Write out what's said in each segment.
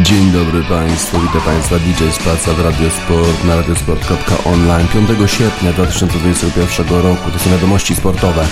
Dzień dobry Państwu, witam Państwa DJ Spaca w Radiosport na radiosport.online 5 sierpnia 2021 roku. To są wiadomości sportowe.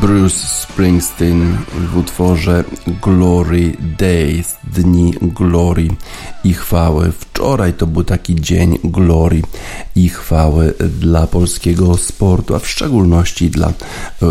Bruce Springsteen w utworze Glory Days, Dni Glory i chwały. Wczoraj to był taki dzień glorii i chwały dla polskiego sportu, a w szczególności dla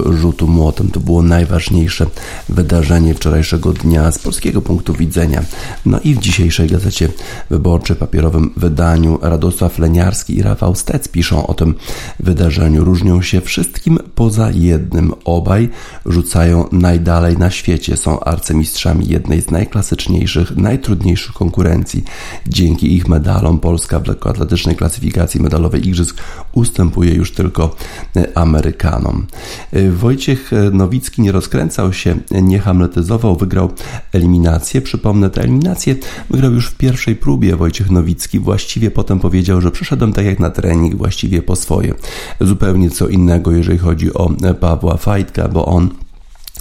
rzutu młotem. To było najważniejsze wydarzenie wczorajszego dnia z polskiego punktu widzenia. No i w dzisiejszej gazecie wyborczej, papierowym wydaniu Radosław Leniarski i Rafał Stec piszą o tym wydarzeniu. Różnią się wszystkim poza jednym. Obaj rzucają najdalej na świecie. Są arcymistrzami jednej z najklasyczniejszych, najtrudniejszych konkurencji. Dzięki ich medalom Polska w lekkoatletycznej klasyfikacji medalowej Igrzysk ustępuje już tylko Amerykanom. Wojciech Nowicki nie rozkręcał się, nie hamletyzował, wygrał eliminację. Przypomnę, tę eliminację wygrał już w pierwszej próbie Wojciech Nowicki. Właściwie potem powiedział, że przeszedłem tak jak na trening, właściwie po swoje. Zupełnie co innego, jeżeli chodzi o Pawła Fajtka, bo on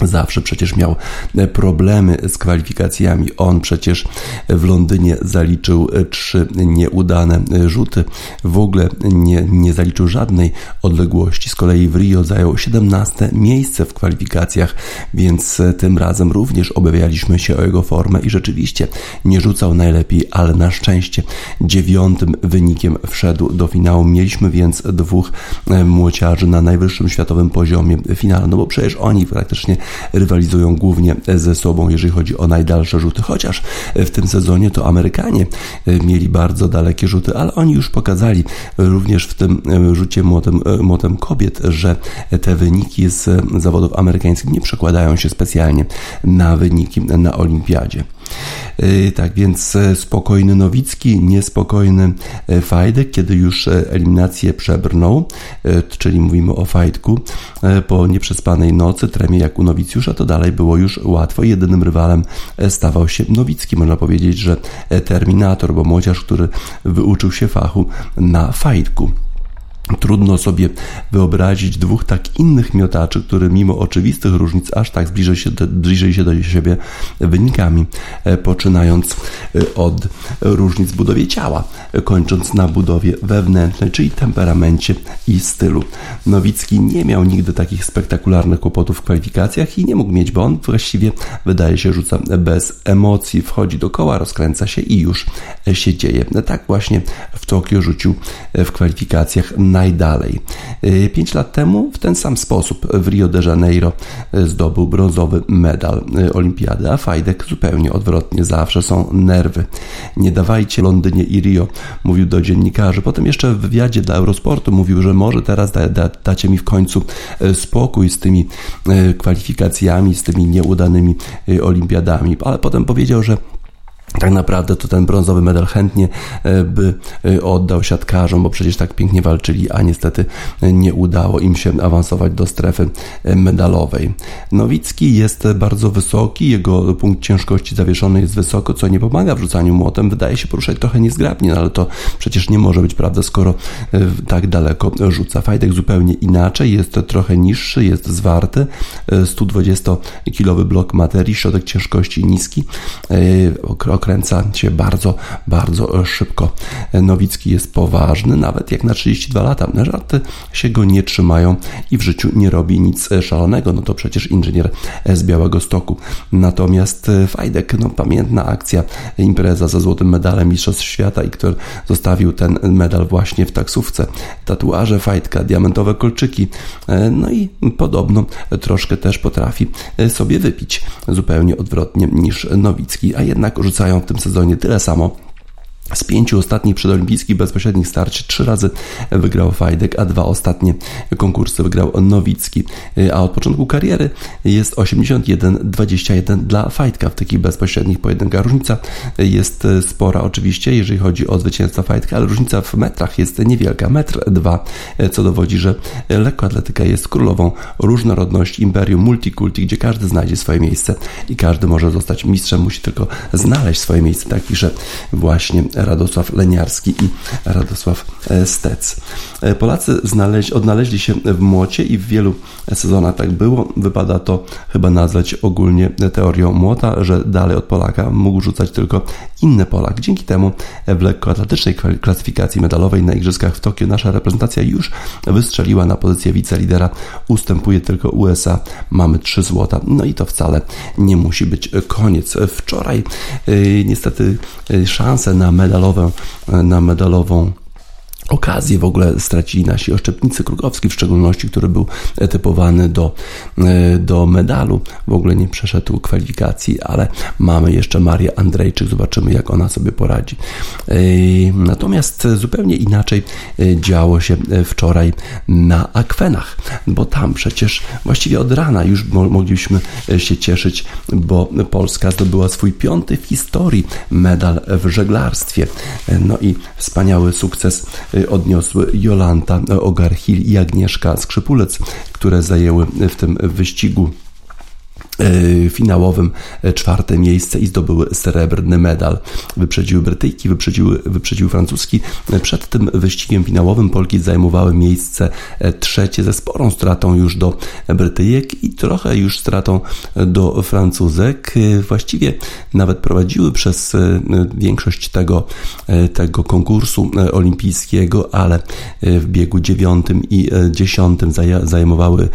Zawsze przecież miał e, problemy z kwalifikacjami. On przecież w Londynie zaliczył e, trzy nieudane e, rzuty. W ogóle nie, nie zaliczył żadnej odległości. Z kolei w Rio zajął 17 miejsce w kwalifikacjach, więc tym razem również obawialiśmy się o jego formę i rzeczywiście nie rzucał najlepiej, ale na szczęście dziewiątym wynikiem wszedł do finału. Mieliśmy więc dwóch młociarzy na najwyższym światowym poziomie finale, no bo przecież oni praktycznie rywalizują głównie ze sobą, jeżeli chodzi o najdalsze rzuty, chociaż w tym sezonie to Amerykanie e, mieli bardzo dalekie rzuty, ale oni już pokazali również w tym e, rzucie młotem, e, młotem kobiet, że te wyniki z zawodów amerykańskich nie przekładają się specjalnie na wyniki na olimpiadzie. Y, tak więc e, spokojny Nowicki, niespokojny e, Fajdek, kiedy już e, eliminację przebrnął, czyli mówimy o Fajdku, po nieprzespanej nocy, tremie jak u Nowicjusza, to dalej było już łatwo. Jedynym rywalem stawał się Nowicki. Można powiedzieć, że Terminator, bo młodzież, który wyuczył się fachu na Fajdku. Trudno sobie wyobrazić dwóch tak innych miotaczy, które mimo oczywistych różnic aż tak zbliżą się do, bliżej się do siebie wynikami, e, poczynając e, od różnic w budowie ciała, kończąc na budowie wewnętrznej, czyli temperamencie i stylu. Nowicki nie miał nigdy takich spektakularnych kłopotów w kwalifikacjach i nie mógł mieć, bo on właściwie wydaje się rzuca bez emocji, wchodzi do koła, rozkręca się i już się dzieje. Tak właśnie w Tokio rzucił w kwalifikacjach najdalej. Y, pięć lat temu w ten sam sposób w Rio de Janeiro y, zdobył brązowy medal y, olimpiady, a Fajdek zupełnie odwrotnie. Zawsze są nerwy. Nie dawajcie Londynie i Rio, mówił do dziennikarzy. Potem jeszcze w wywiadzie dla Eurosportu mówił, że może teraz da, da, dacie mi w końcu spokój z tymi kwalifikacjami, z tymi nieudanymi olimpiadami. Ale potem powiedział, że tak naprawdę to ten brązowy medal chętnie e, by e, oddał siatkarzom, bo przecież tak pięknie walczyli, a niestety e, nie udało im się awansować do strefy medalowej. Nowicki jest bardzo wysoki, jego punkt ciężkości zawieszony jest wysoko, co nie pomaga w rzucaniu młotem. Wydaje się poruszać trochę niezgrabnie, no ale to przecież nie może być prawda, skoro tak daleko rzuca. Fajdek zupełnie inaczej, jest trochę niższy, jest zwarty, 120-kilowy blok materii, środek ciężkości niski, okręca się bardzo, bardzo szybko. Nowicki jest poważny, nawet jak na 32 lata. Żarty się go nie trzymają i w życiu nie robi nic szalonego. No to przecież inżynier z Białego Stoku. Natomiast Fajdek, no pamiętna akcja, impreza za złotym medalem Mistrzostw Świata i który zostawił ten medal właśnie w taksówce. Tatuaże Fajdka, diamentowe kolczyki, no i podobno troszkę też potrafi sobie wypić. Zupełnie odwrotnie niż Nowicki, a jednak rzucają w tym sezonie tyle samo z pięciu ostatnich przedolimpijskich bezpośrednich starć trzy razy wygrał Fajdek, a dwa ostatnie konkursy wygrał Nowicki. A od początku kariery jest 81-21 dla Fajdka w takich bezpośrednich pojedynkach. Różnica jest spora oczywiście, jeżeli chodzi o zwycięstwo Fajdka, ale różnica w metrach jest niewielka. Metr dwa, co dowodzi, że lekkoatletyka jest królową różnorodności, imperium, multikulti, gdzie każdy znajdzie swoje miejsce i każdy może zostać mistrzem, musi tylko znaleźć swoje miejsce. Tak pisze właśnie Radosław Leniarski i Radosław e, Stec. E, Polacy znaleźli, odnaleźli się w młocie i w wielu sezonach tak było. Wypada to chyba nazwać ogólnie teorią młota, że dalej od Polaka mógł rzucać tylko inny Polak. Dzięki temu w lekkoatletycznej klasyfikacji medalowej na Igrzyskach w Tokio nasza reprezentacja już wystrzeliła na pozycję wicelidera. Ustępuje tylko USA. Mamy trzy złota. No i to wcale nie musi być koniec. Wczoraj yy, niestety szanse na medalową, na medalową okazję w ogóle stracili nasi oszczepnicy Krukowski w szczególności, który był typowany do, e, do medalu. W ogóle nie przeszedł kwalifikacji, ale mamy jeszcze Marię Andrejczyk, zobaczymy jak ona sobie poradzi. E, natomiast zupełnie inaczej e, działo się wczoraj na akwenach, bo tam przecież właściwie od rana już mogliśmy się cieszyć, bo Polska zdobyła swój piąty w historii medal w żeglarstwie. No i wspaniały sukces odniosły Jolanta Ogarchil i Agnieszka Skrzypulec, które zajęły w tym wyścigu finałowym e, czwarte miejsce i zdobyły srebrny medal. Wyprzedziły Brytyjki, wyprzedziły, wyprzedziły Francuski. E, przed tym wyścigiem finałowym Polki zajmowały miejsce trzecie ze sporą stratą już do Brytyjek i trochę już stratą do Francuzek. Właściwie nawet prowadziły przez większość tego, tego konkursu olimpijskiego, ale w biegu dziewiątym i dziesiątym zajmowały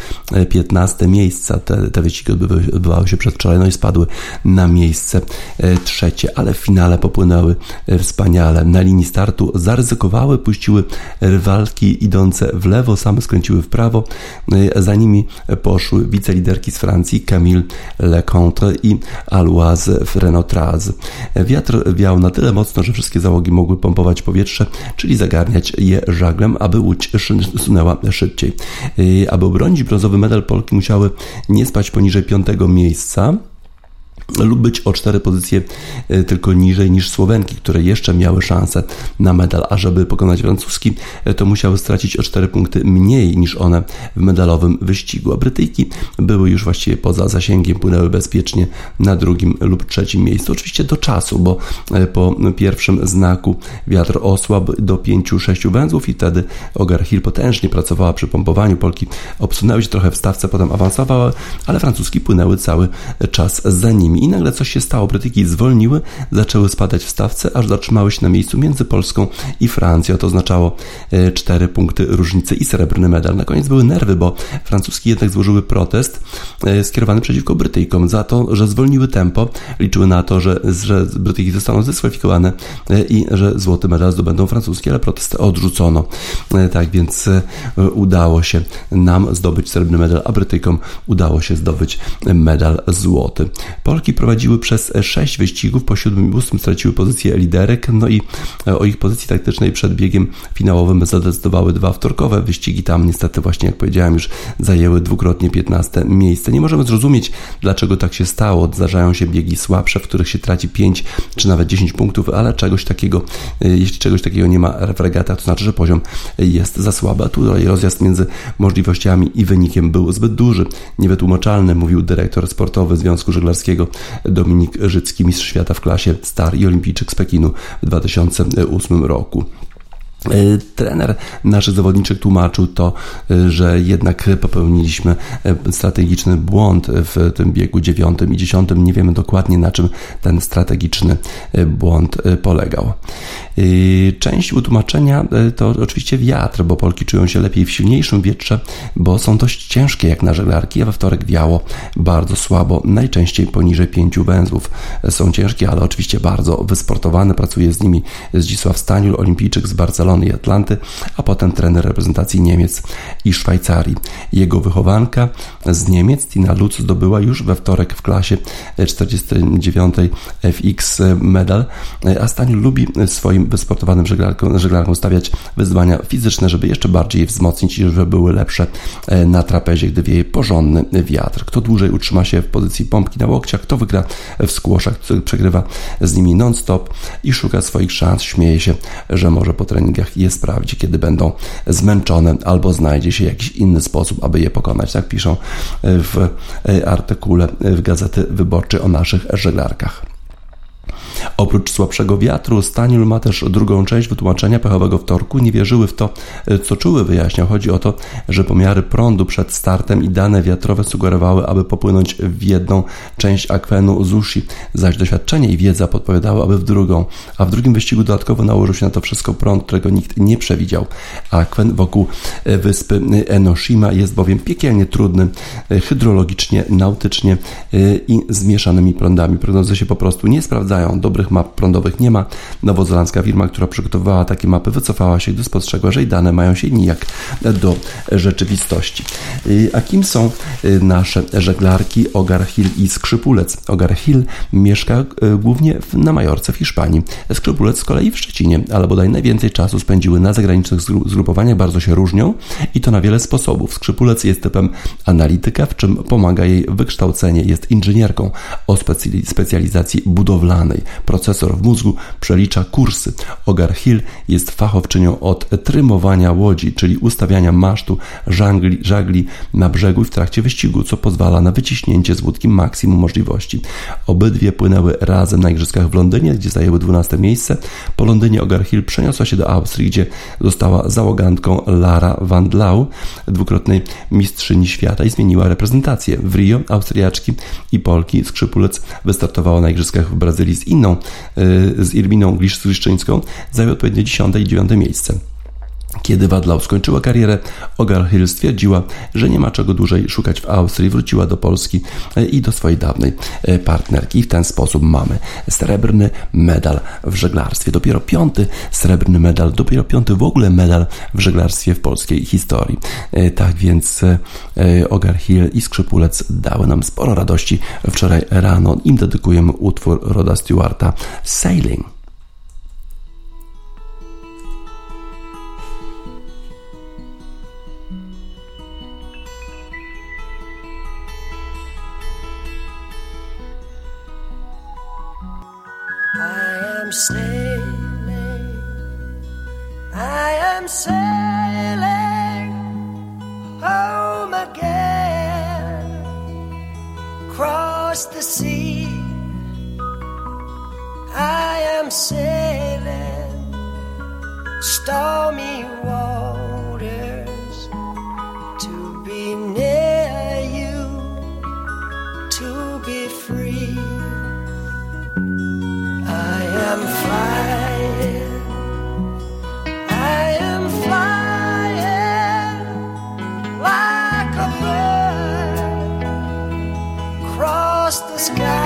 15 miejsca. Te, te wyścigi odbywały odbywały się przedwczoraj, no i spadły na miejsce e, trzecie, ale w finale popłynęły e, wspaniale. Na linii startu zaryzykowały, puściły rywalki idące w lewo, same skręciły w prawo. E, za nimi poszły wiceliderki z Francji Camille Lecontre i Aloise Renotraz. Wiatr wiał na tyle mocno, że wszystkie załogi mogły pompować powietrze, czyli zagarniać je żaglem, aby łódź sunęła szybciej. Aby obronić brązowy medal Polki musiały nie spać poniżej piątego miejsca lub być o cztery pozycje e, tylko niżej niż Słowenki, które jeszcze miały szansę na medal, a żeby pokonać francuski, e, to musiały stracić o cztery punkty mniej niż one w medalowym wyścigu, a Brytyjki były już właściwie poza zasięgiem, płynęły bezpiecznie na drugim lub trzecim miejscu, oczywiście do czasu, bo e, po pierwszym znaku wiatr osłabł do 5-6 węzłów i wtedy Ogar Hill potężnie pracowała przy pompowaniu, Polki obsunęły się trochę w stawce, potem awansowały, ale francuski płynęły cały czas za nimi i nagle coś się stało. Brytyjki zwolniły, zaczęły spadać w stawce, aż zatrzymały się na miejscu między Polską i Francją. To oznaczało e, cztery punkty różnicy i srebrny medal. Na koniec były nerwy, bo francuski jednak złożyły protest e, skierowany przeciwko Brytyjkom za to, że zwolniły tempo. Liczyły na to, że, że Brytyjki zostaną zdyskwalifikowane e, i że złoty medal zdobędą francuskie, ale protest odrzucono. Tak więc udało się nam zdobyć srebrny medal, a Brytyjkom udało się zdobyć medal złoty. Polki prowadziły przez 6 wyścigów, po 7 i 8 straciły pozycję liderek, no i e, o ich pozycji taktycznej przed biegiem finałowym zadecydowały dwa wtorkowe wyścigi. Tam niestety właśnie, jak powiedziałem, już zajęły dwukrotnie 15 miejsce. Nie możemy zrozumieć, dlaczego tak się stało. Zdarzają się biegi słabsze, w których się traci 5 czy nawet 10 punktów, ale czegoś takiego, e, jeśli czegoś takiego nie ma w regatach, to znaczy, że poziom jest za słaby. A tutaj rozjazd między możliwościami i wynikiem był zbyt duży, niewytłumaczalny, mówił dyrektor sportowy Związku Żeglarskiego Dominik Życki, mistrz świata w klasie Star i olimpijczyk z Pekinu w 2008 roku. E, trener naszych zawodniczych tłumaczył to, e, że jednak popełniliśmy e, strategiczny błąd w tym biegu dziewiątym i dziesiątym. Nie wiemy dokładnie na czym ten strategiczny błąd polegał. Część utłumaczenia to oczywiście wiatr, bo Polki czują się lepiej w silniejszym wietrze, bo są dość ciężkie jak na żeglarki, a we wtorek wiało bardzo słabo, najczęściej poniżej pięciu węzłów. Są ciężkie, ale oczywiście bardzo wysportowane. Pracuje z nimi Zdzisław Staniul, olimpijczyk z Barcelony Barcelony i Atlanty, a potem trener reprezentacji Niemiec i Szwajcarii. Jego wychowanka z Niemiec, Tina Lutz, zdobyła już we wtorek w klasie 49 FX medal, a Staniu lubi swoim wysportowanym żeglarkom, żeglarkom stawiać wyzwania fizyczne, żeby jeszcze bardziej je wzmocnić i żeby były lepsze na trapezie, gdy wieje porządny wiatr. Kto dłużej utrzyma się w pozycji pompki na łokciach, kto wygra w skłoszach, kto przegrywa z nimi non-stop i szuka swoich szans, śmieje się, że może po je sprawdzi, kiedy będą zmęczone, albo znajdzie się jakiś inny sposób, aby je pokonać. Tak piszą w artykule w Gazety Wyborczej o naszych żeglarkach. Oprócz słabszego wiatru, Staniul ma też drugą część wytłumaczenia pechowego wtorku. Nie wierzyły w to, co czuły, wyjaśniał. Chodzi o to, że pomiary prądu przed startem i dane wiatrowe sugerowały, aby popłynąć w jedną część akwenu Zushi, zaś doświadczenie i wiedza podpowiadały, aby w drugą. A w drugim wyścigu dodatkowo nałożył się na to wszystko prąd, którego nikt nie przewidział. Akwen wokół wyspy Enoshima jest bowiem piekielnie trudny hydrologicznie, nautycznie i zmieszanymi prądami. Prognozy się po prostu nie sprawdzają. Do dobrych map prądowych nie ma. Nowozelandzka firma, która przygotowywała takie mapy, wycofała się, gdy spostrzegła, że jej dane mają się nijak do rzeczywistości. Y, a kim są y, nasze żeglarki Ogar Hill i Skrzypulec? Ogar Hill mieszka y, głównie na Majorce w Hiszpanii. Skrzypulec z kolei w Szczecinie, ale bodaj najwięcej czasu spędziły na zagranicznych zgrupowaniach, bardzo się różnią i to na wiele sposobów. Skrzypulec jest typem analityka, w czym pomaga jej wykształcenie, jest inżynierką o specjalizacji budowlanej procesor w mózgu przelicza kursy. Ogar Hill jest fachowczynią od trymowania łodzi, czyli ustawiania masztu, żagli, żagli na brzegu w trakcie wyścigu, co pozwala na wyciśnięcie z łódki maksimum możliwości. Obydwie płynęły razem na igrzyskach w Londynie, gdzie zajęły 12 miejsce. Po Londynie Ogar Hill przeniosła się do Austrii, gdzie została załogantką Lara Van Dlau, dwukrotnej mistrzyni świata i zmieniła reprezentację. W Rio Austriaczki i Polki skrzypulec wystartowała na igrzyskach w Brazylii z inną, y, z Irminą Gliszczyńską, zajął odpowiednio 10 i 9 miejsce. Kiedy Wadlau skończyła karierę, Ogar Hill stwierdziła, że nie ma czego dłużej szukać w Austrii, wróciła do Polski e, i do swojej dawnej e, partnerki. I w ten sposób mamy srebrny medal w żeglarstwie. Dopiero piąty srebrny medal, dopiero piąty w ogóle medal w żeglarstwie w polskiej historii. E, tak więc Ogar Hill i Skrzypulec dały nam sporo radości wczoraj rano. Im dedykujemy utwór Roda Stewarta Sailing. Sailing. I am sailing home again. Across the sea. I am sailing stormy waters am flying. I am flying like a bird across the sky.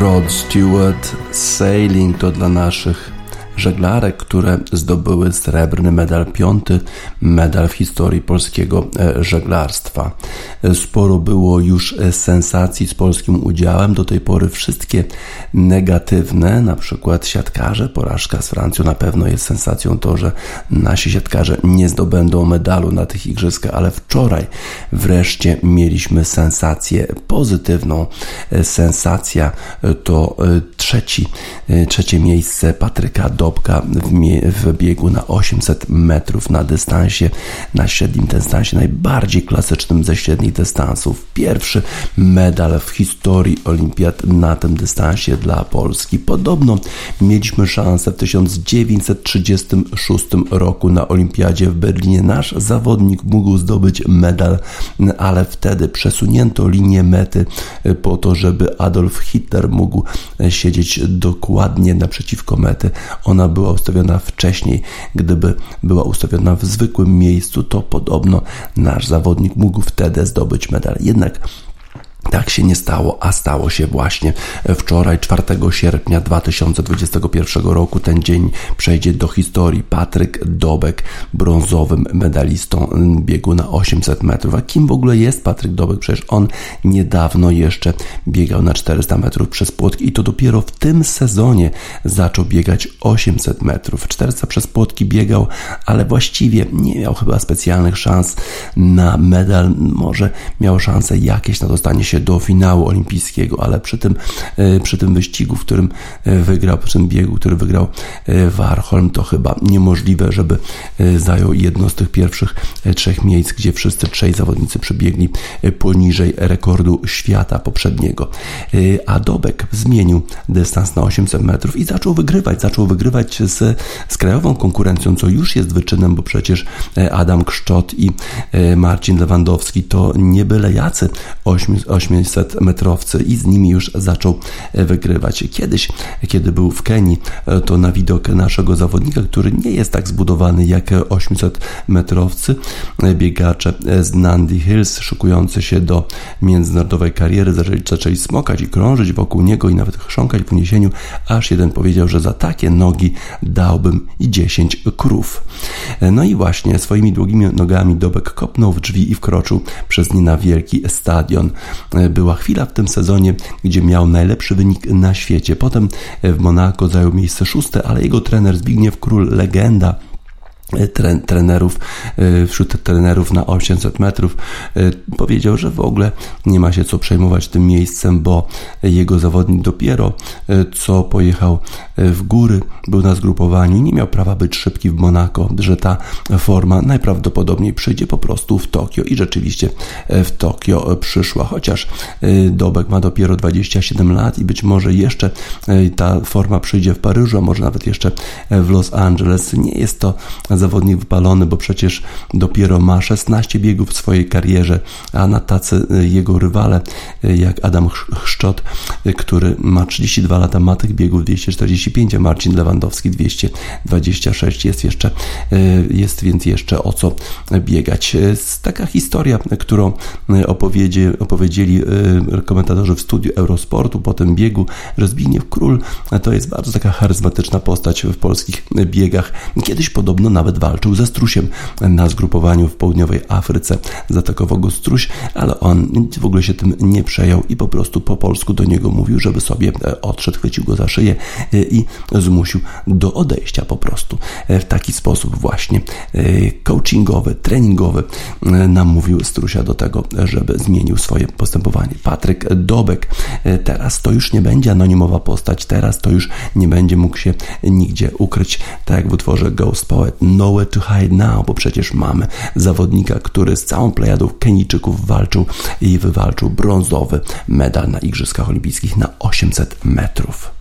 Rod Stewart, Sailing to dla naszych żeglarek, które zdobyły srebrny medal, piąty medal w historii polskiego e, żeglarstwa. E, sporo było już e, sensacji z polskim udziałem, do tej pory wszystkie negatywne, na przykład siatkarze, porażka z Francją na pewno jest sensacją to, że nasi siatkarze nie zdobędą medalu na tych igrzyskach, ale wczoraj wreszcie mieliśmy sensację pozytywną. Sensacja to trzeci, trzecie miejsce Patryka do w, w biegu na 800 metrów na dystansie, na średnim dystansie, najbardziej klasycznym ze średnich dystansów. Pierwszy medal w historii olimpiad na tym dystansie dla Polski. Podobno mieliśmy szansę w 1936 roku na olimpiadzie w Berlinie. Nasz zawodnik mógł zdobyć medal, ale wtedy przesunięto linię mety po to, żeby Adolf Hitler mógł siedzieć dokładnie naprzeciwko mety. Ona była ustawiona wcześniej. Gdyby była ustawiona w zwykłym miejscu, to podobno nasz zawodnik mógł wtedy zdobyć medal. Jednak tak się nie stało, a stało się właśnie wczoraj, 4 sierpnia 2021 roku. Ten dzień przejdzie do historii. Patryk Dobek, brązowym medalistą biegu na 800 metrów. A kim w ogóle jest Patryk Dobek? Przecież on niedawno jeszcze biegał na 400 metrów przez płotki i to dopiero w tym sezonie zaczął biegać 800 metrów. 400 przez płotki biegał, ale właściwie nie miał chyba specjalnych szans na medal. Może miał szansę jakieś na dostanie się do finału olimpijskiego, ale przy tym, e, przy tym wyścigu, w którym e, wygrał, przy tym biegu, który wygrał e, Warholm, to chyba niemożliwe, żeby zajął jedno z tych pierwszych trzech miejsc, gdzie wszyscy trzej zawodnicy przebiegli poniżej rekordu świata poprzedniego. A Dobek zmienił dystans na 800 metrów i zaczął wygrywać. Zaczął wygrywać z, z krajową konkurencją, co już jest wyczynem, bo przecież Adam Kszczot i Marcin Lewandowski to nie byle jacy 800 metrowcy i z nimi już zaczął e, wygrywać. Kiedyś, kiedy był w Kenii, e, to na widok naszego zawodnika, który nie jest tak zbudowany jak 800 metrowcy, e, biegacze z Nandi Hills, szykujący się do międzynarodowej kariery, zaczęli, zaczęli smokać i krążyć wokół niego i nawet chrząkać w uniesieniu, aż jeden powiedział, że za takie nogi dałbym i 10 krów. No i właśnie swoimi długimi nogami Dobek kopnął w drzwi i wkroczył przez nie na wielki stadion. E, była chwila w tym sezonie, gdzie miał najlepszy wynik na świecie. Potem w Monako zajął miejsce szóste, ale jego trener Zbigniew Król, legenda trenerów, e, wśród trenerów na 800 metrów e, powiedział, że w ogóle nie ma się co przejmować tym miejscem, bo jego zawodnik dopiero co pojechał w góry, był na zgrupowaniu i nie miał prawa być szybki w Monako, że ta forma najprawdopodobniej przyjdzie po prostu w Tokio i rzeczywiście w Tokio przyszła, chociaż Dobek ma dopiero 27 lat i być może jeszcze ta forma przyjdzie w Paryżu, a może nawet jeszcze w Los Angeles. Nie jest to zawodnik wypalony, bo przecież dopiero ma 16 biegów w swojej karierze, a na tacy y, jego rywale, y, jak Adam Chrzczot, y, który ma 32 lata, ma tych biegów 245, a Marcin Lewandowski 226. Jest jeszcze, jest więc jeszcze o co biegać. Taka historia, którą opowiedzi, opowiedzieli komentatorzy w studiu Eurosportu po tym biegu, że Zbigniew Król to jest bardzo taka charyzmatyczna postać w polskich biegach. Kiedyś podobno nawet walczył ze strusiem na zgrupowaniu w południowej Afryce. Zaatakował go struś, ale on w ogóle się tym nie przejął i po prostu po polsku do niego mówił, żeby sobie e, odszedł, chwycił go za szyję e, i zmusił do odejścia po prostu. E, w taki sposób właśnie coachingowy, treningowy namówił strusia do tego, żeby zmienił swoje postępowanie. Patryk Dobek, teraz to już nie będzie anonimowa postać, teraz to już nie będzie mógł się nigdzie ukryć, tak jak w utworze Ghost Poet. No nowhere to hide now, bo przecież mamy zawodnika, który z całą plejadą Kenijczyków walczył i wywalczył brązowy medal na Igrzyskach Olimpijskich na 800 metrów.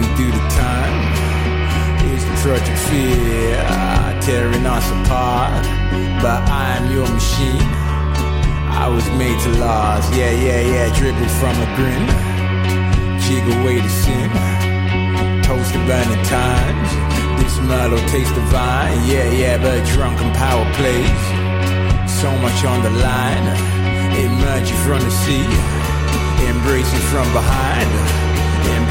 Me do the time. It's the of fear tearing us apart. But I'm your machine. I was made to last. Yeah, yeah, yeah. Dribble from a grin. Jig away the sin. Toast the burning times. This mellow taste divine. Yeah, yeah, but drunken power plays so much on the line. Emerge you from the sea, embrace you from behind,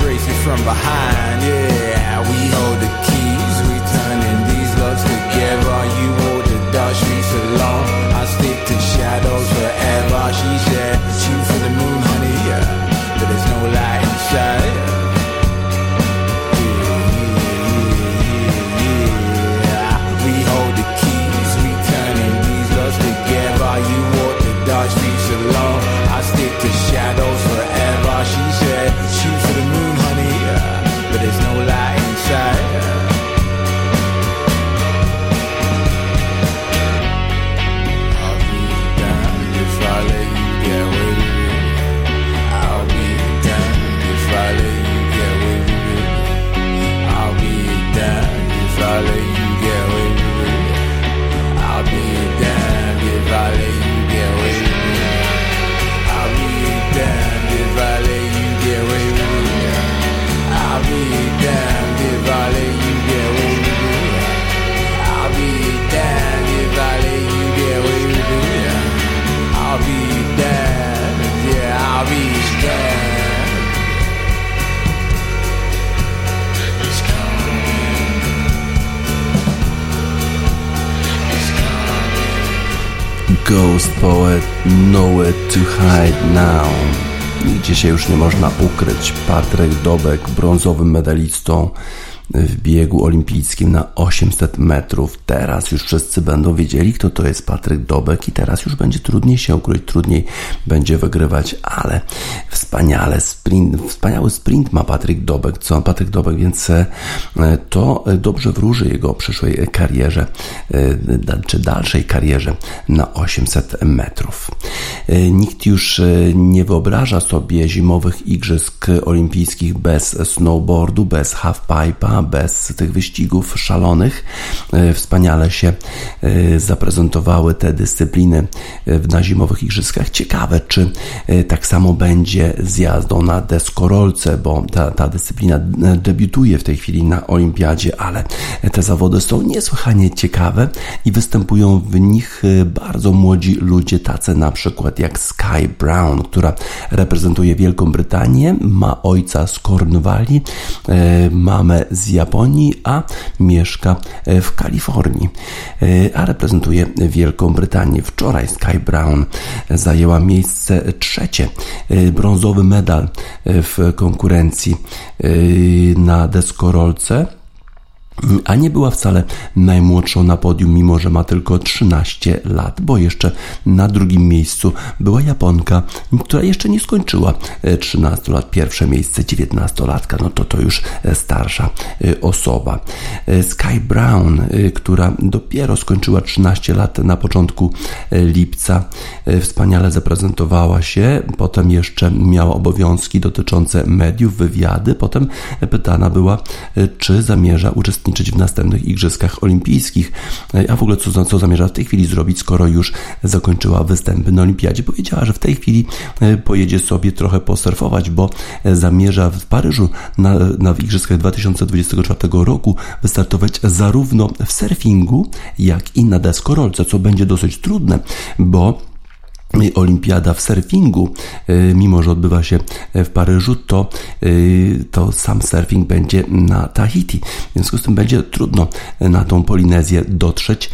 embrace you from behind. Yeah, we hold the keys, we turning these loves together. You hold the dark streets alone. I stick to shadows forever. She said, shoot for the moon, honey, yeah, but there's no light inside. We hold the keys, we turning these loves together. You walk the dark streets alone. I stick to shadows forever. No light Ghost Poet Nowhere to Hide Now. Nigdzie się już nie można ukryć. Patryk Dobek, brązowym medalistą w biegu olimpijskim na 800 metrów. Teraz już wszyscy będą wiedzieli, kto to jest Patryk Dobek i teraz już będzie trudniej się ukryć, trudniej będzie wygrywać, ale wspaniale sprint, wspaniały sprint ma Patryk Dobek, co Patryk Dobek, więc e, to dobrze wróży jego przyszłej karierze, e, czy dalszej karierze na 800 metrów. E, Nikt już nie wyobraża sobie zimowych igrzysk olimpijskich bez snowboardu, bez halfpipe'a, bez tych wyścigów szalonych. E, Wspaniale się e, zaprezentowały te dyscypliny e, na zimowych igrzyskach. Ciekawe, czy tak samo będzie z jazdą na deskorolce, bo ta, ta dyscyplina debiutuje w tej chwili na olimpiadzie, ale te zawody są niesłychanie ciekawe i występują w nich bardzo młodzi ludzie, tacy na przykład jak Sky Brown, która reprezentuje Wielką Brytanię, ma ojca z Cornwalli, e, mamę z Japonii, a mieszka w Kalifornii, e, a reprezentuje Wielką Brytanię. Wczoraj Sky Brown zajęła miejsce trzecie, e, brązowy medal e, w konkurencji na deskorolce a nie była wcale najmłodszą na podium, mimo że ma tylko 13 lat, bo jeszcze na drugim miejscu była Japonka, która jeszcze nie skończyła 13 lat, pierwsze miejsce 19-latka, no to to już starsza osoba. Sky Brown, która dopiero skończyła 13 lat na początku lipca, wspaniale zaprezentowała się, potem jeszcze miała obowiązki dotyczące mediów, wywiady, potem pytana była, czy zamierza uczestniczyć w następnych Igrzyskach Olimpijskich, a w ogóle co, co zamierza w tej chwili zrobić, skoro już zakończyła występy na Olimpiadzie. Powiedziała, że w tej chwili pojedzie sobie trochę posurfować, bo zamierza w Paryżu na, na Igrzyskach 2024 roku wystartować zarówno w surfingu, jak i na deskorolce, co będzie dosyć trudne, bo Olimpiada w surfingu, y, mimo że odbywa się w Paryżu, to, y, to sam surfing będzie na Tahiti. W związku z tym będzie trudno na tą Polinezję dotrzeć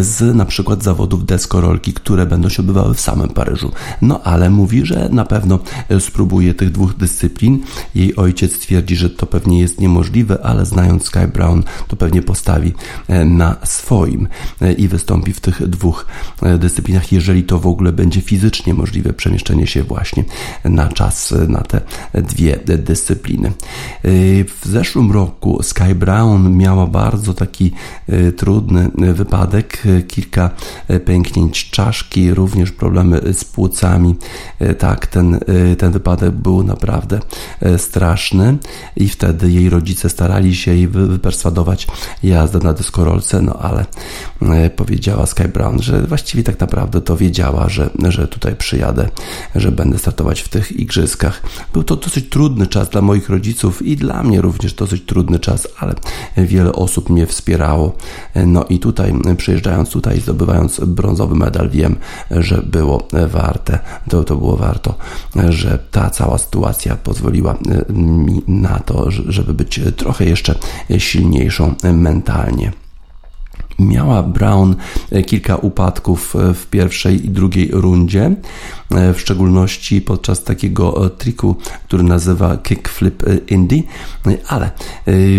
z na przykład zawodów deskorolki, które będą się odbywały w samym Paryżu. No ale mówi, że na pewno spróbuje tych dwóch dyscyplin. Jej ojciec twierdzi, że to pewnie jest niemożliwe, ale znając Sky Brown, to pewnie postawi na swoim i wystąpi w tych dwóch dyscyplinach, jeżeli to w ogóle będzie fizycznie możliwe przemieszczenie się właśnie na czas na te dwie dyscypliny. W zeszłym roku Sky Brown miała bardzo taki e, trudny wypadek, kilka pęknięć czaszki, również problemy z płucami. E, tak, ten, e, ten wypadek był naprawdę straszny i wtedy jej rodzice starali się jej wyperswadować jazdę na deskorolce, no ale powiedziała Sky Brown, że właściwie tak naprawdę to wiedziała, że, że tutaj przyjadę, że będę startować w tych igrzyskach. Był to dosyć trudny czas dla moich rodziców i dla mnie również dosyć trudny czas, ale wiele osób mnie wspierało. No i tutaj, przyjeżdżając tutaj, zdobywając brązowy medal, wiem, że było warte, to, to było warto, że ta cała sytuacja pozwoliła mi na to, żeby być trochę jeszcze silniejszą mentalnie. Miała Brown kilka upadków w pierwszej i drugiej rundzie. E, w szczególności podczas takiego e, triku, który nazywa kickflip e, indie, ale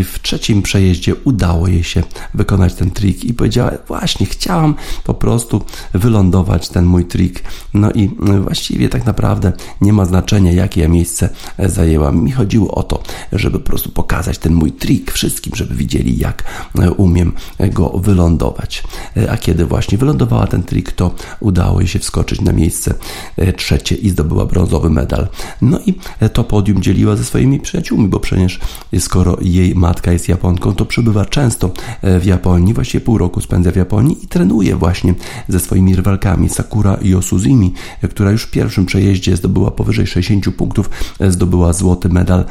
w trzecim przejeździe udało jej się wykonać ten trik i powiedziała, właśnie chciałam po prostu wylądować ten mój trik. No i właściwie tak naprawdę nie ma znaczenia, jakie ja miejsce zajęłam. Mi chodziło o to, żeby po prostu pokazać ten mój trik wszystkim, żeby widzieli, jak umiem go wylądować. A kiedy właśnie wylądowała ten trik, to udało jej się wskoczyć na miejsce E, trzecie i zdobyła brązowy medal. No i e, to podium dzieliła ze swoimi przyjaciółmi, bo przecież skoro jej matka jest Japonką, to przybywa często e, w Japonii, właściwie pół roku spędza w Japonii i trenuje właśnie ze swoimi rywalkami Sakura Yosuzimi, która już w pierwszym przejeździe zdobyła powyżej 60 punktów, zdobyła złoty medal.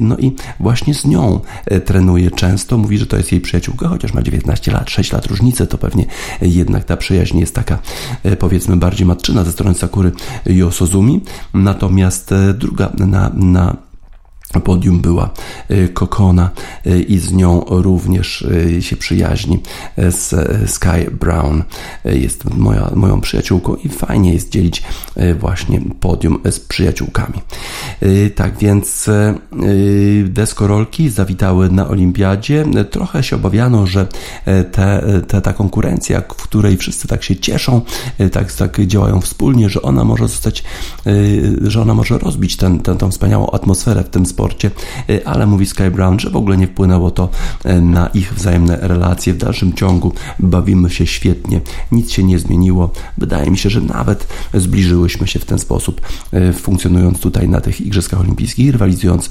No i właśnie z nią trenuje często. Mówi, że to jest jej przyjaciółka, chociaż ma 19 lat, 6 lat różnicy, to pewnie jednak ta przyjaźń jest taka powiedzmy bardziej matczyna ze strony Sakury Yosozumi. Natomiast e, druga na, na podium była e, Kokona e, i z nią również się przyjaźni z Sky Brown. Jest moja, moją przyjaciółką i fajnie jest dzielić właśnie podium z przyjaciółkami. Tak więc deskorolki zawitały na olimpiadzie. Trochę się obawiano, że te, te, ta konkurencja, w której wszyscy tak się cieszą, tak, tak działają wspólnie, że ona może zostać, że ona może rozbić ten, ten, tą wspaniałą atmosferę w tym sporcie sporcie, y, ale mówi Sky Brown, że w ogóle nie wpłynęło to y, na ich wzajemne relacje. W dalszym ciągu bawimy się świetnie, nic się nie zmieniło. Wydaje mi się, że nawet zbliżyłyśmy się w ten sposób, y, funkcjonując tutaj na tych Igrzyskach Olimpijskich, rywalizując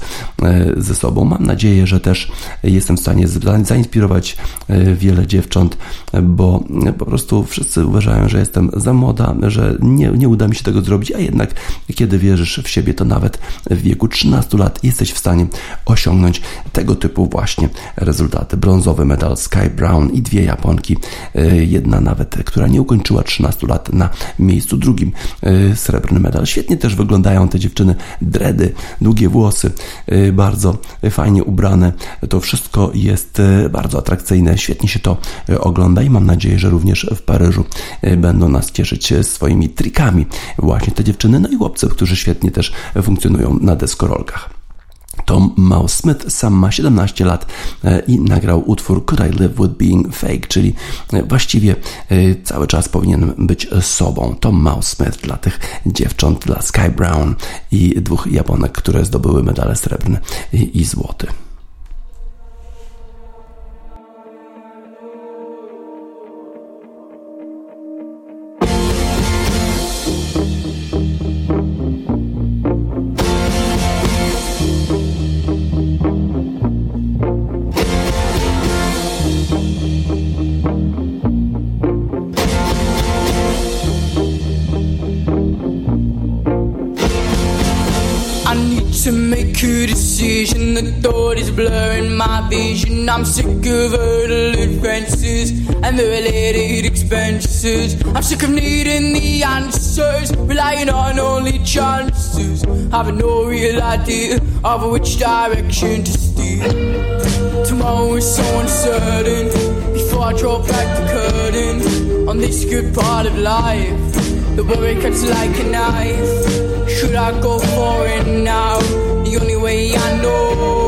ze sobą. Mam nadzieję, że też jestem w stanie zainspirować wiele dziewcząt, bo po prostu wszyscy uważają, że jestem za młoda, że nie, nie uda mi się tego zrobić, a jednak kiedy wierzysz w siebie, to nawet w wieku 13 lat jesteś jesteś w stanie osiągnąć tego typu właśnie rezultaty. Brązowy medal Sky Brown i dwie Japonki, e, jedna nawet, która nie ukończyła 13 lat na miejscu drugim, e, srebrny medal. Świetnie też wyglądają te dziewczyny, dredy, długie włosy, e, bardzo fajnie ubrane. To wszystko jest bardzo atrakcyjne, świetnie się to ogląda i mam nadzieję, że również w Paryżu będą nas cieszyć swoimi trikami właśnie te dziewczyny, no i chłopcy, którzy świetnie też funkcjonują na deskorolkach. Tom Mouse Smith sam ma 17 lat e, i nagrał utwór Could I Live With Being Fake, czyli e, właściwie e, cały czas powinien być sobą. Tom Mouse Smith dla tych dziewcząt, dla Sky Brown i dwóch Japonek, które zdobyły medale srebrne i złoty. I'm sick of hurdle advances and the related expenses. I'm sick of needing the answers, relying on only chances. Having no real idea of which direction to steer. Tomorrow is so uncertain. Before I draw back the curtain on this good part of life, the worry cuts like a knife. Should I go for it now? The only way I know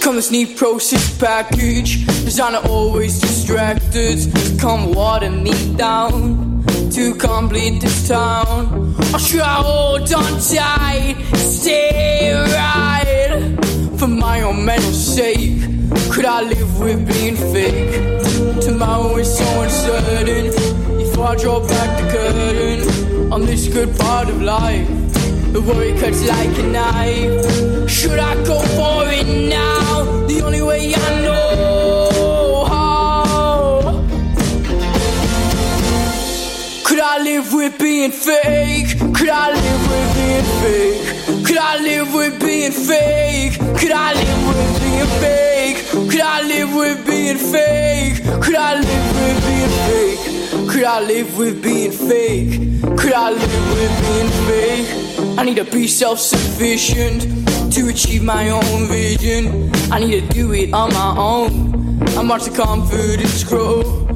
Become this neat process package. Designer always distracted. Come water me down to complete this town. Or should I hold on tight? Stay right for my own mental sake. Could I live with being fake? Tomorrow is so uncertain. If I draw back the curtain on this good part of life. The worry cuts like a knife. Should I go for it now? The only way I know how. Could I live with being fake? Could I live with being fake? Could I live with being fake? Could I live with being fake? Could I live with being fake? Could I live with being fake? Could I live with being fake? Could I live with being fake? I need to be self sufficient to achieve my own vision. I need to do it on my own. I'm watch the confidence grow.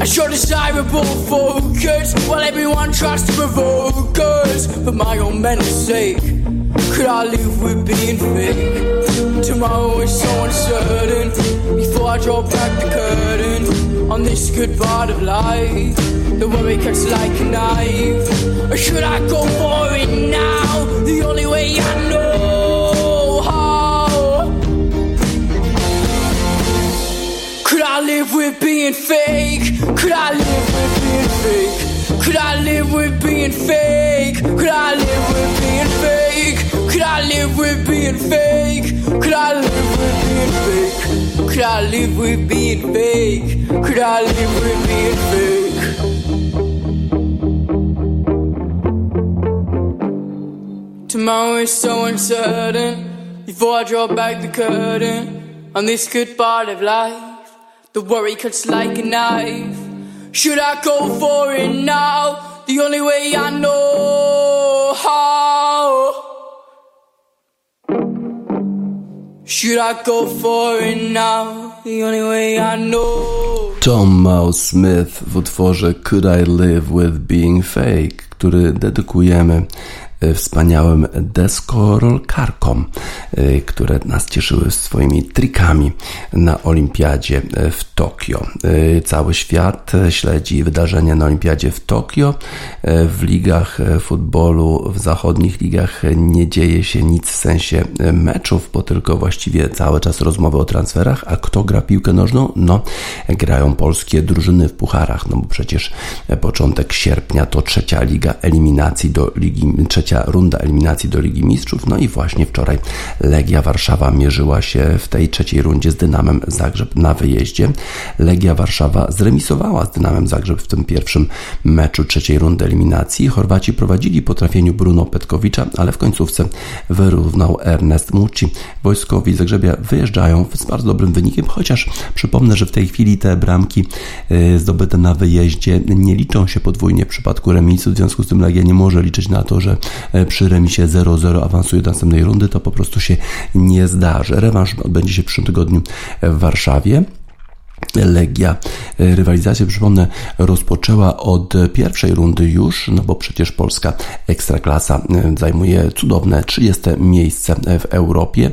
I show desirable focus while everyone tries to provoke us. For my own mental sake, could I live with being fake? Tomorrow is so uncertain. Before I draw back the curtain on this good part of life. The worry cuts like a knife. Or should I go for it now? The with being fake? Could I live with being fake? Could I live with being fake? Could I live with being fake? Could I live with being fake? Could I live with being fake? Could I live with being fake? Could I live with being fake? Tomorrow is so uncertain. Before I draw back the curtain on this good part of life, the worry cuts like a knife. Should I go for it now? The only way I know how. Should I go for it now? The only way I know. Tom Mouse Smith w utworze Could I Live With Being Fake, który dedykujemy wspaniałym deskorolkarkom, e, które nas cieszyły swoimi trikami na Olimpiadzie e, w Tokio. Cały świat śledzi wydarzenia na Olimpiadzie w Tokio. W ligach futbolu, w zachodnich ligach nie dzieje się nic w sensie meczów, bo tylko właściwie cały czas rozmowy o transferach. A kto gra piłkę nożną? No, grają polskie drużyny w pucharach, no bo przecież początek sierpnia to trzecia liga eliminacji do ligi, trzecia trzecia runda eliminacji do Ligi Mistrzów. No i właśnie wczoraj Legia Warszawa mierzyła się w tej trzeciej rundzie z Dynamem Zagrzeb na wyjeździe. Legia Warszawa zremisowała z Dynamem Zagrzeb w tym pierwszym meczu trzeciej rundy eliminacji. Chorwaci prowadzili po trafieniu Bruno Petkowicza, ale w końcówce wyrównał Ernest Mucci. Wojskowi Zagrzebia wyjeżdżają z bardzo dobrym wynikiem, chociaż przypomnę, że w tej chwili te bramki y, zdobyte na wyjeździe nie liczą się podwójnie w przypadku remisu, w związku z tym Legia nie może liczyć na to, że przy remisie 0-0 awansuje do następnej rundy, to po prostu się nie zdarzy. Rewanż odbędzie się w przyszłym tygodniu w Warszawie. Legia e, rywalizację, przypomnę, rozpoczęła od pierwszej rundy już, no bo przecież polska ekstraklasa e, zajmuje cudowne 30 miejsce w Europie.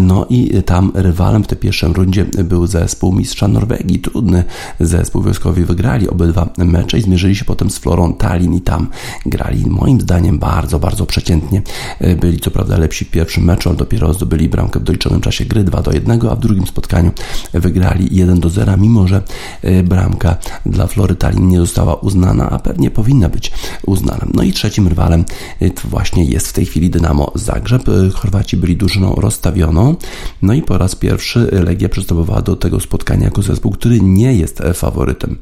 No i tam rywalem w tej pierwszej rundzie był zespół mistrza Norwegii. Trudny zespół wojskowi wygrali obydwa mecze i zmierzyli się potem z Florą Tallinn i tam grali moim zdaniem bardzo, bardzo przeciętnie. E, byli co prawda lepsi w pierwszym meczu, ale dopiero zdobyli bramkę w doliczonym czasie gry 2 do 1, a w drugim spotkaniu wygrali 1 do 0 mimo że bramka dla Flory Tallinn nie została uznana, a pewnie powinna być uznana. No i trzecim rywalem właśnie jest w tej chwili Dynamo Zagrzeb. Chorwaci byli drużyną rozstawioną, no i po raz pierwszy Legia przystępowała do tego spotkania jako zespół, który nie jest faworytem.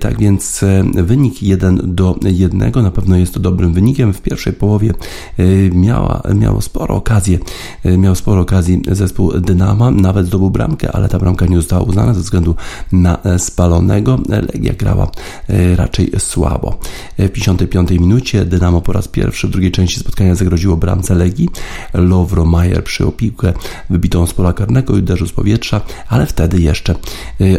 Tak więc wynik 1 do 1 na pewno jest to dobrym wynikiem. W pierwszej połowie miała, miało sporo okazji, miał sporo okazji zespół Dynama, nawet zdobył bramkę, ale ta bramka nie została uznana ze względu na spalonego. Legia grała raczej słabo. W 55 minucie Dynamo po raz pierwszy w drugiej części spotkania zagroziło bramce Legii. Lovro Majer przyjął piłkę wybitą z pola karnego i uderzył z powietrza, ale wtedy jeszcze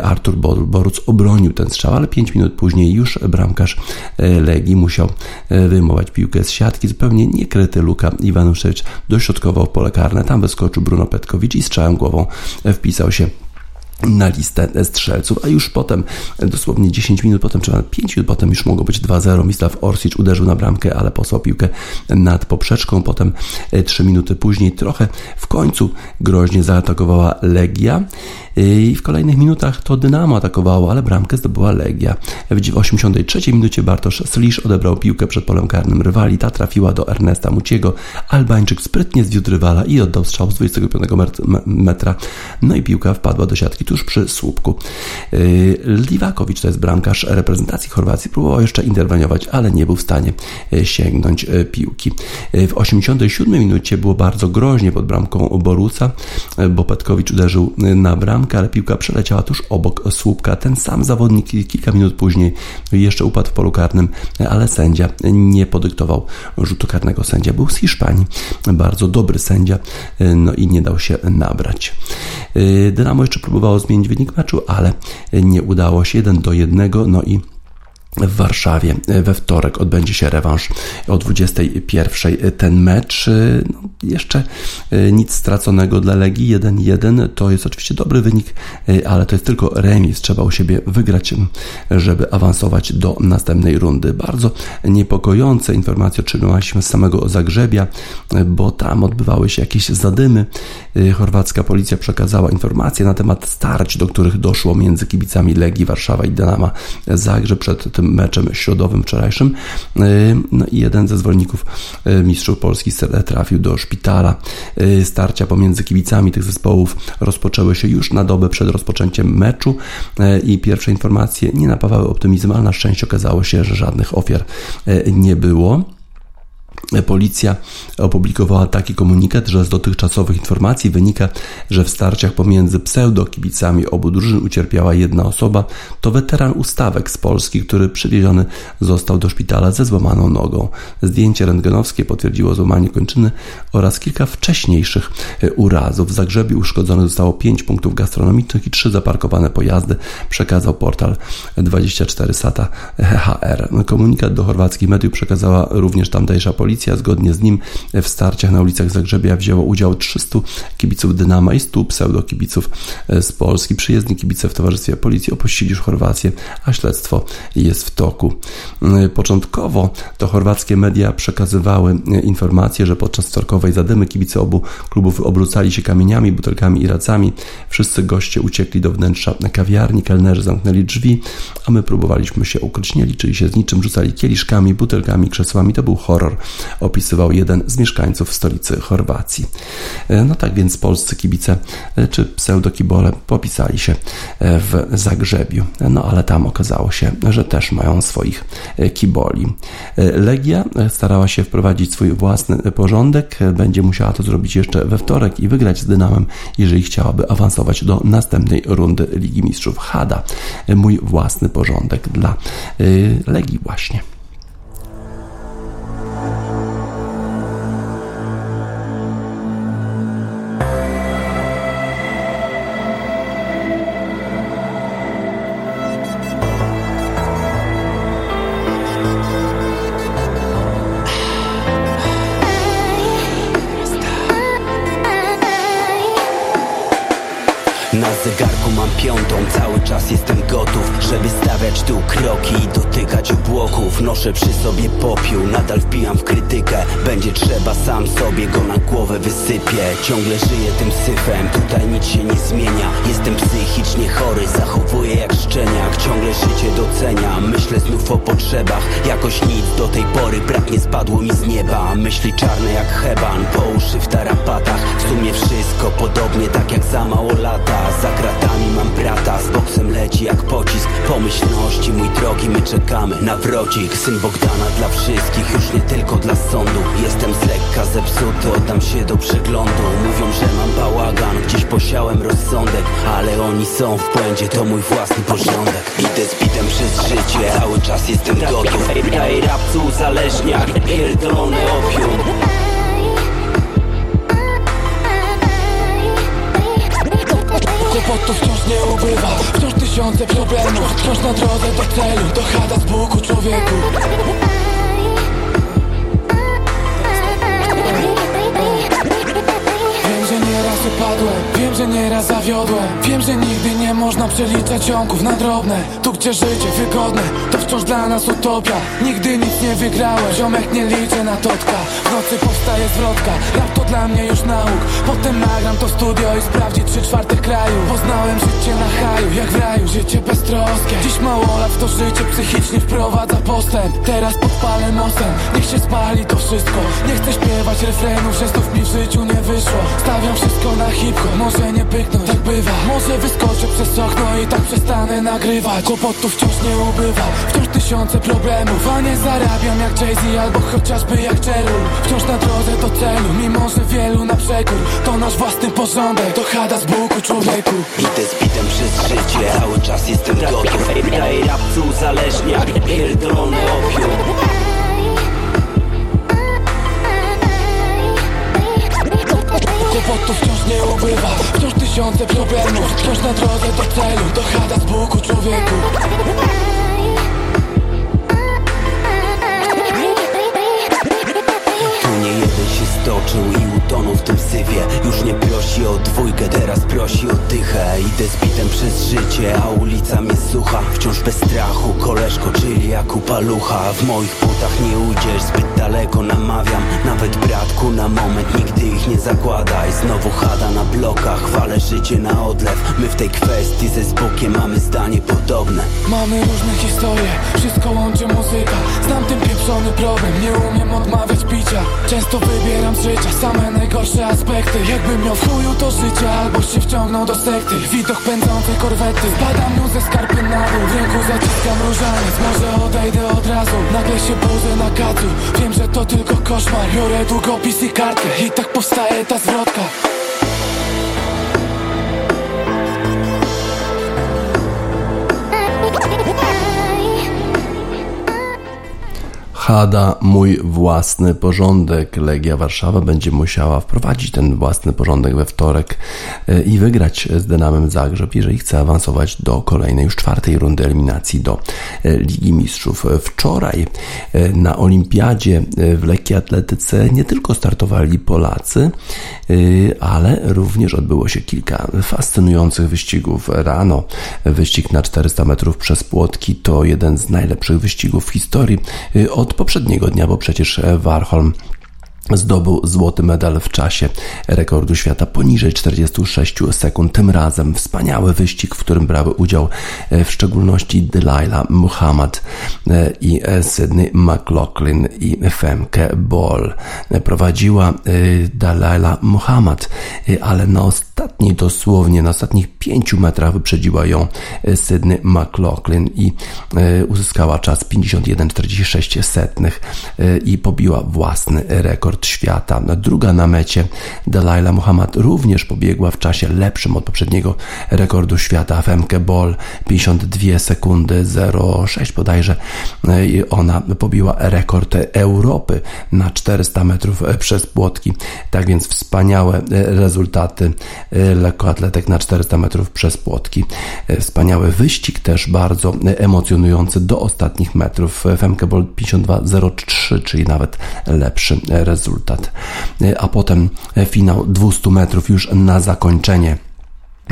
Artur Boruc obronił ten strzał, ale 5 minut później już bramkarz Legii musiał wyjmować piłkę z siatki. Zupełnie niekryty Luka Iwanuszewicz dośrodkował pole karne. Tam wyskoczył Bruno Petkowicz i strzałem głową wpisał się na listę strzelców, a już potem, dosłownie 10 minut potem, czy nawet 5 minut potem już mogło być 2-0. Mislav Orsic uderzył na bramkę, ale posłał piłkę nad poprzeczką. Potem 3 minuty później trochę w końcu groźnie zaatakowała Legia i w kolejnych minutach to Dynamo atakowało, ale bramkę zdobyła Legia. W 83 minucie Bartosz Slisz odebrał piłkę przed polem karnym rywali. Ta trafiła do Ernesta Muciego. Albańczyk sprytnie zwiódł rywala i oddał strzał z 25 metra. No i piłka wpadła do siatki tuż przy słupku. Yy, Liwakowicz to jest bramkarz reprezentacji Chorwacji. Próbował jeszcze interweniować, ale nie był w stanie yy, sięgnąć yy, piłki. W 87 minucie było bardzo groźnie pod bramką Boruca, bo Petkowicz uderzył na bramkę, ale piłka przeleciała tuż obok słupka. Ten sam zawodnik kilka minut później jeszcze upadł w polu karnym, ale sędzia nie podyktował rzutu karnego. Sędzia był z Hiszpanii. Bardzo dobry sędzia, no i nie dał się nabrać. Dynamo jeszcze próbowało zmienić wynik meczu, ale nie udało się 1 do 1. No i w Warszawie we wtorek odbędzie się rewanż o 21. Ten mecz, no, jeszcze e, nic straconego dla Legii 1-1 to jest oczywiście dobry wynik, e, ale to jest tylko remis. Trzeba u siebie wygrać, żeby awansować do następnej rundy. Bardzo niepokojące informacje otrzymaliśmy z samego Zagrzebia, bo tam odbywały się jakieś zadymy. Chorwacka policja przekazała informacje na temat starć, do których doszło między kibicami Legii Warszawa i Dynama Zagrzeb przed tym meczem środowym wczorajszym. No i jeden ze zwolenników mistrzów Polski trafił do szpitala. Starcia pomiędzy kibicami tych zespołów rozpoczęły się już na dobę przed rozpoczęciem meczu i pierwsze informacje nie napawały optymizmem, ale na szczęście okazało się, że żadnych ofiar nie było. Policja opublikowała taki komunikat, że z dotychczasowych informacji wynika, że w starciach pomiędzy pseudokibicami obu drużyn ucierpiała jedna osoba. To weteran ustawek z Polski, który przywieziony został do szpitala ze złamaną nogą. Zdjęcie rentgenowskie potwierdziło złamanie kończyny oraz kilka wcześniejszych e, urazów. W Zagrzebie uszkodzonych zostało 5 punktów gastronomicznych i 3 zaparkowane pojazdy, przekazał portal 24 Sata HR. Komunikat do chorwackich mediów przekazała również tamtejsza policja policja. Zgodnie z nim w starciach na ulicach Zagrzebia wzięło udział 300 kibiców Dynama i 100 pseudokibiców e, z Polski. Przyjezdni kibice w towarzystwie policji opuścili już Chorwację, a śledztwo jest w toku. E, początkowo to chorwackie media przekazywały e, informacje, że podczas wtorkowej zadymy kibice obu klubów obrócali się kamieniami, butelkami i racami. Wszyscy goście uciekli do wnętrza kawiarni, kelnerzy zamknęli drzwi, a my próbowaliśmy się ukryć, nie liczyli się z niczym, rzucali kieliszkami, butelkami, krzesłami. To był horror opisywał jeden z mieszkańców stolicy Chorwacji. E, no tak więc polscy kibice e, czy pseudokibole popisali się e, w Zagrzebiu, no ale tam okazało się, że też mają swoich kiboli. Legia starała się wprowadzić swój własny porządek, będzie musiała to zrobić jeszcze we wtorek i wygrać z Dynamem, jeżeli chciałaby awansować do następnej rundy Ligi Mistrzów. Hada, mój własny porządek dla Legii właśnie. Na zegarku mam piątą, cały czas jestem gotów. Żeby stawiać tu kroki i dotykać obłoków. Noszę przy sobie popiół, nadal wpijam w krytykę. Będzie trzeba, sam sobie go na głowę wysypię. Ciągle żyję tym syfem, tutaj nic się nie zmienia. Jestem psychicznie chory, zachowuję jak szczeniak. Ciągle życie doceniam, myślę znów o potrzebach. Jakoś nic do tej pory brak nie spadło mi z nieba. Myśli czarne jak heban, po uszy w tarapatach. W sumie wszystko podobnie tak jak za mało lata. Za kratami mam brata, z boksem leci jak pocisk Pomyślności mój drogi, my czekamy na wrodzik Syn Bogdana dla wszystkich, już nie tylko dla sądu Jestem z lekka zepsuty, oddam się do przeglądu Mówią, że mam bałagan, gdzieś posiałem rozsądek Ale oni są w błędzie, to mój własny porządek Idę z bitem przez życie, cały czas jestem gotów Daj rapcu uzależniak, pierdolony opium Kłopotów wciąż nie ubywa. Wciąż tysiące problemów Wciąż na drodze do celu. Dochada z Bóg człowieku Wiem, że nieraz zawiodłem Wiem, że nigdy nie można przeliczać ciągów na drobne. Tu gdzie życie wygodne To wciąż dla nas utopia. Nigdy nic nie wygrałem Ziomek nie liczę na totka. W nocy powstaje zwrotka Rap to dla mnie już nauk. Potem nagram to studio i sprawdzi trzy czwartych kraju. Poznałem życie na haju Jak w raju, życie beztroskie. Dziś mało lat to życie psychicznie wprowadza postęp. Teraz podpalę mostem Niech się spali to wszystko. Nie chcę śpiewać refrenów Że znów mi w życiu nie wyszło. Stawiam wszystko na hip-hop Może nie pyknąć, tak bywa Może wyskoczę przez okno i tak przestanę nagrywać. Kłopotów wciąż nie ubywa Wciąż tysiące problemów A nie zarabiam jak Jay-Z albo chociażby jak Cheryl Wciąż na drodze do celu Mimo, że wielu na przekór. To nasz własny porządek To chada z Buku człowieku. Idę z bitem przez życie, cały czas jestem gotów Daj rapcu uzależniak, pierdolony opium Kłopotów wciąż nie ubywa. Wciąż tysiące problemów Wciąż na drodze do celu. To chada z Buku człowieku się stoczył i utonął w tym syfie. Już nie prosi o dwójkę, teraz prosi o dychę. Idę z bitem przez życie, a ulica mnie słucha. Wciąż bez strachu, koleżko, czyli jak upalucha W moich butach nie ujdziesz, zbyt daleko namawiam. Nawet bratku na moment, nigdy ich nie zakładaj. Znowu chada na blokach, chwalę życie na odlew. My w tej kwestii ze Zbukiem mamy zdanie podobne. Mamy różne historie, wszystko łączy muzyka. Znam ten pieprzony problem, nie umiem odmawiać picia. Często wybieram z życia same najgorsze aspekty. Jakbym miał w chuju to życie, albo się wciągnął do sekty. Widok pędzącej korwety, spadam mu ze skarpy na dół. W ręku zaciskam różaniec, może odejdę od razu. Nagle się budzę na kacu, wiem, że to tylko koszmar. Biorę długopis i kartkę i tak powstaje ta zwrotka Hada mój własny porządek. Legia Warszawa będzie musiała wprowadzić ten własny porządek we wtorek e, i wygrać z Dynamem Zagrzeb, jeżeli chce awansować do kolejnej, już czwartej rundy eliminacji do e, Ligi Mistrzów. Wczoraj e, na Olimpiadzie w lekkiej atletyce nie tylko startowali Polacy, ale również odbyło się kilka fascynujących wyścigów. Rano wyścig na 400 metrów przez płotki to jeden z najlepszych wyścigów w historii od poprzedniego dnia, bo przecież Warholm zdobył złoty medal w czasie rekordu świata poniżej 46 sekund. Tym razem wspaniały wyścig, w którym brały udział w szczególności Delilah Muhammad i Sydney McLaughlin i Femke Ball. Prowadziła Delilah Muhammad, ale na dosłownie na ostatnich pięciu metrach wyprzedziła ją Sydney McLaughlin i uzyskała czas 51,46 setnych i pobiła własny rekord świata. Druga na mecie Delilah Muhammad również pobiegła w czasie lepszym od poprzedniego rekordu świata Femke Ball 52 sekundy 06 bodajże i ona pobiła rekord Europy na 400 metrów przez płotki. Tak więc wspaniałe rezultaty lekkoatletek na 400 metrów przez płotki. Wspaniały wyścig też bardzo emocjonujący do ostatnich metrów. Femke Ball 52.03, czyli nawet lepszy rezultat. A potem finał 200 metrów już na zakończenie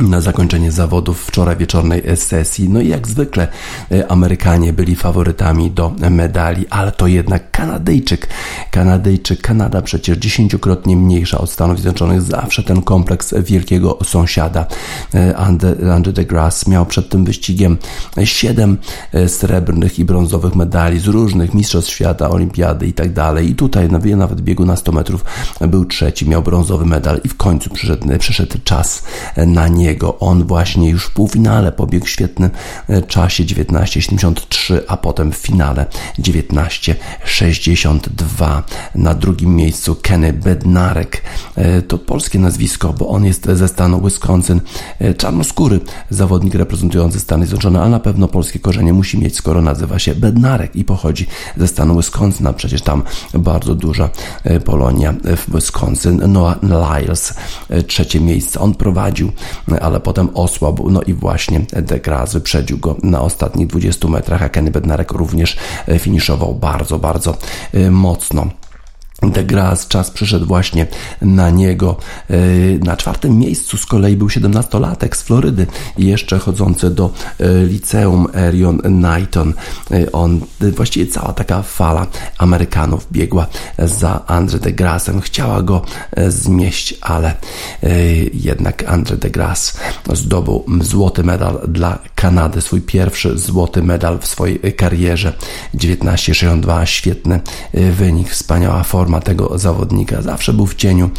na zakończenie zawodów wczoraj wieczornej sesji. No i jak zwykle e, Amerykanie byli faworytami do medali, ale to jednak Kanadyjczyk. Kanadyjczyk, Kanada przecież dziesięciokrotnie mniejsza od Stanów Zjednoczonych, zawsze ten kompleks wielkiego sąsiada. E, Andrew deGrasse miał przed tym wyścigiem siedem e, srebrnych i brązowych medali z różnych mistrzostw świata, olimpiady i tak dalej. I tutaj nawet biegu na 100 metrów był trzeci, miał brązowy medal i w końcu przyszedł, przyszedł czas na nie niego. On właśnie już w półfinale pobiegł w świetnym e, czasie 19,73, a potem w finale 19,62. Na drugim miejscu Kenny Bednarek. E, to polskie nazwisko, bo on jest ze stanu Wisconsin. E, czarnoskóry zawodnik reprezentujący Stany Zjednoczone, ale na pewno polskie korzenie musi mieć, skoro nazywa się Bednarek i pochodzi ze stanu Wisconsin, a przecież tam bardzo duża Polonia w Wisconsin. Noah Lyles, trzecie miejsce. On prowadził ale potem osłabł. No i właśnie De Gras wyprzedził go na ostatnich 20 metrach, a Kenny Bednarek również e, finiszował bardzo, bardzo e, mocno. De Gras, czas przyszedł właśnie na niego. E, na czwartym miejscu z kolei był 17-latek z Florydy, jeszcze chodzący do e, liceum Erion Knighton. E, on, właściwie cała taka fala Amerykanów biegła za Andre de Grasem. Chciała go zmieść, ale jednak Andre de Gras zdobył złoty medal dla Kanady, swój pierwszy złoty medal w swojej karierze. 19,62, świetny wynik, wspaniała forma forma tego zawodnika. Zawsze był w cieniu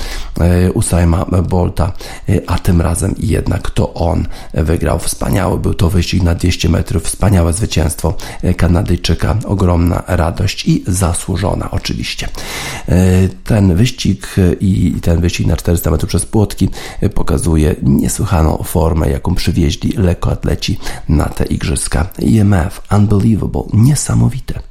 e, Usaima Bolta, e, a tym razem jednak to on wygrał. Wspaniały był to wyścig na 200 metrów, wspaniałe zwycięstwo e, Kanadyjczyka, ogromna radość i zasłużona oczywiście. Ten wyścig i ten wyścig na 400 metrów przez płotki pokazuje niesłychaną formę, jaką przywieźli lekkoatleci na te igrzyska. IMF, unbelievable, niesamowite.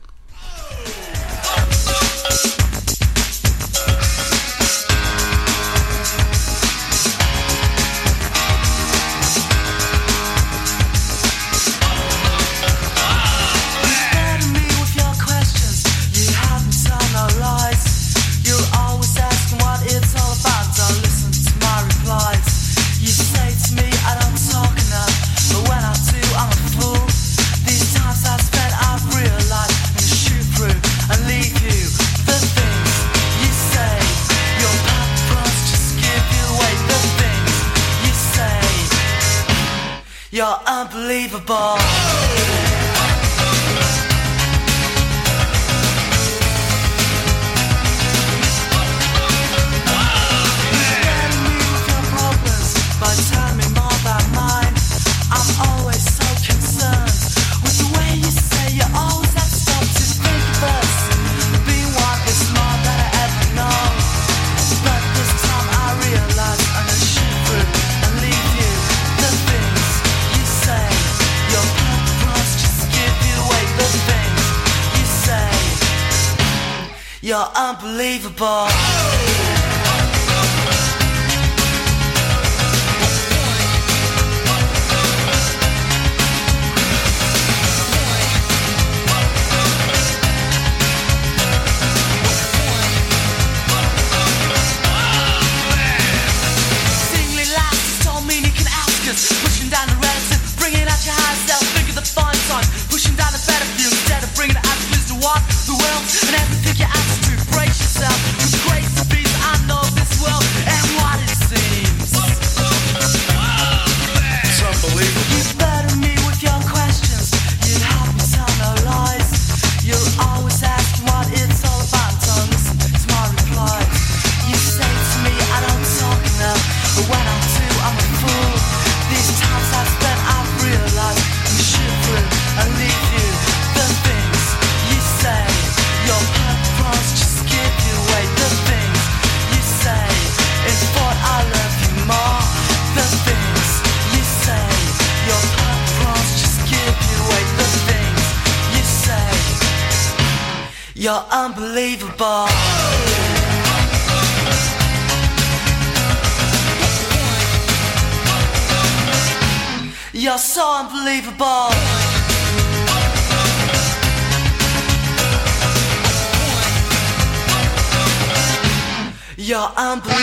I'm.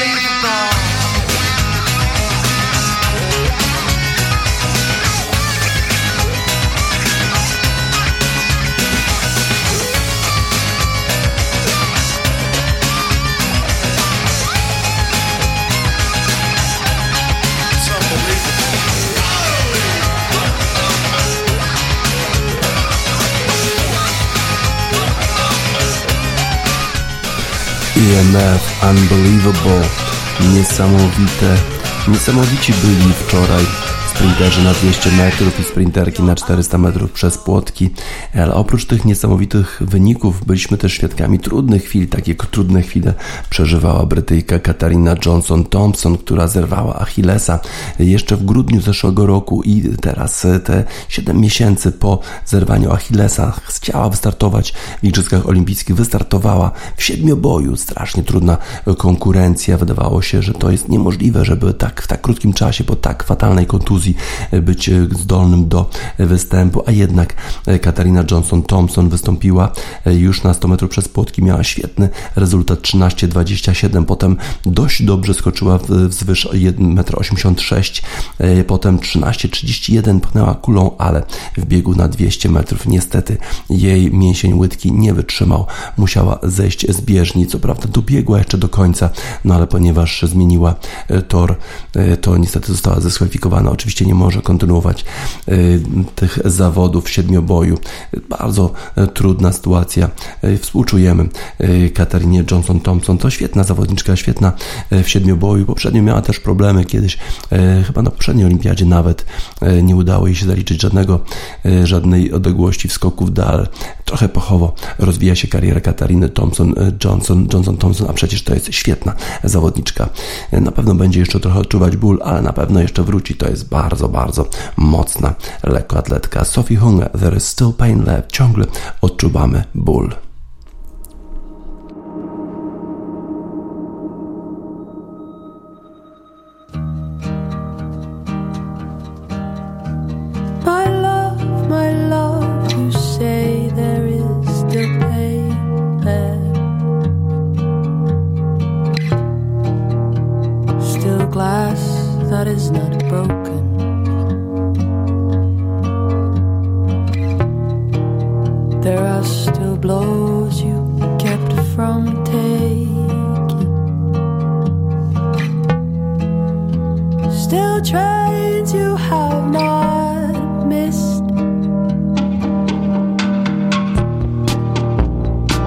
Unbelievable, niesamowite, niesamowici byli wczoraj sprinterzy na 200 metrów i sprinterki na 400 metrów przez płotki, ale oprócz tych niesamowitych wyników byliśmy też świadkami trudnych chwil. Takie trudne chwile przeżywała Brytyjka Katarina Johnson-Thompson, która zerwała Achillesa jeszcze w grudniu zeszłego roku i teraz te 7 miesięcy po zerwaniu Achillesa chciała wystartować w Igrzyskach Olimpijskich. Wystartowała w siedmioboju. Strasznie trudna konkurencja. Wydawało się, że to jest niemożliwe, żeby tak w tak krótkim czasie po tak fatalnej kontuzji E, być e, zdolnym do występu, a jednak e, Katarina Johnson-Thompson wystąpiła już na 100 metrów przez płotki, miała świetny rezultat 13,27, potem dość dobrze skoczyła wzwyż 1,86 m, potem 13,31 pchnęła kulą, ale w biegu na 200 metrów niestety jej mięsień łydki nie wytrzymał, musiała zejść z bieżni, co prawda dobiegła jeszcze do końca, no ale ponieważ zmieniła tor, to niestety została zdyskwalifikowana. Oczywiście oczywiście nie może kontynuować y, tych zawodów w siedmioboju. Bardzo y, trudna sytuacja. Y, współczujemy Katarinie Johnson-Thompson. To świetna zawodniczka, świetna w siedmioboju. Poprzednio miała też problemy kiedyś, chyba na poprzedniej olimpiadzie nawet nie udało jej się zaliczyć żadnego, żadnej odległości w skoku w dal. Trochę pochowo rozwija się kariera Katariny Thompson, Johnson, Johnson Thompson, a przecież to jest świetna zawodniczka. Na pewno będzie jeszcze trochę odczuwać ból, ale na pewno jeszcze wróci. To jest bardzo bardzo, bardzo mocna lekkoatletka. Sophie Hunger, There is still pain left. Ciągle odczuwamy ból. glass that is not broken. Blows you kept from taking. Still trains you have not missed.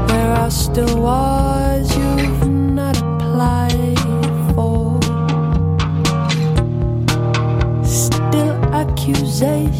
There are still wars you've not applied for. Still accusations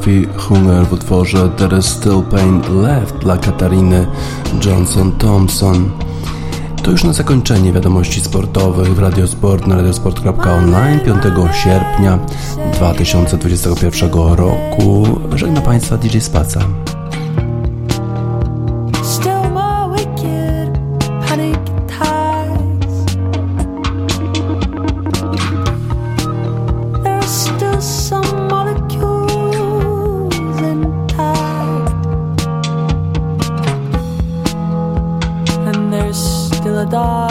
Sophie Hunger w utworze There is Still Pain Left dla Katariny Johnson-Thompson. To już na zakończenie wiadomości sportowych w Radiosport na radiosport.online 5 sierpnia 2021 roku. Żegna Państwa DJ Spaca. Still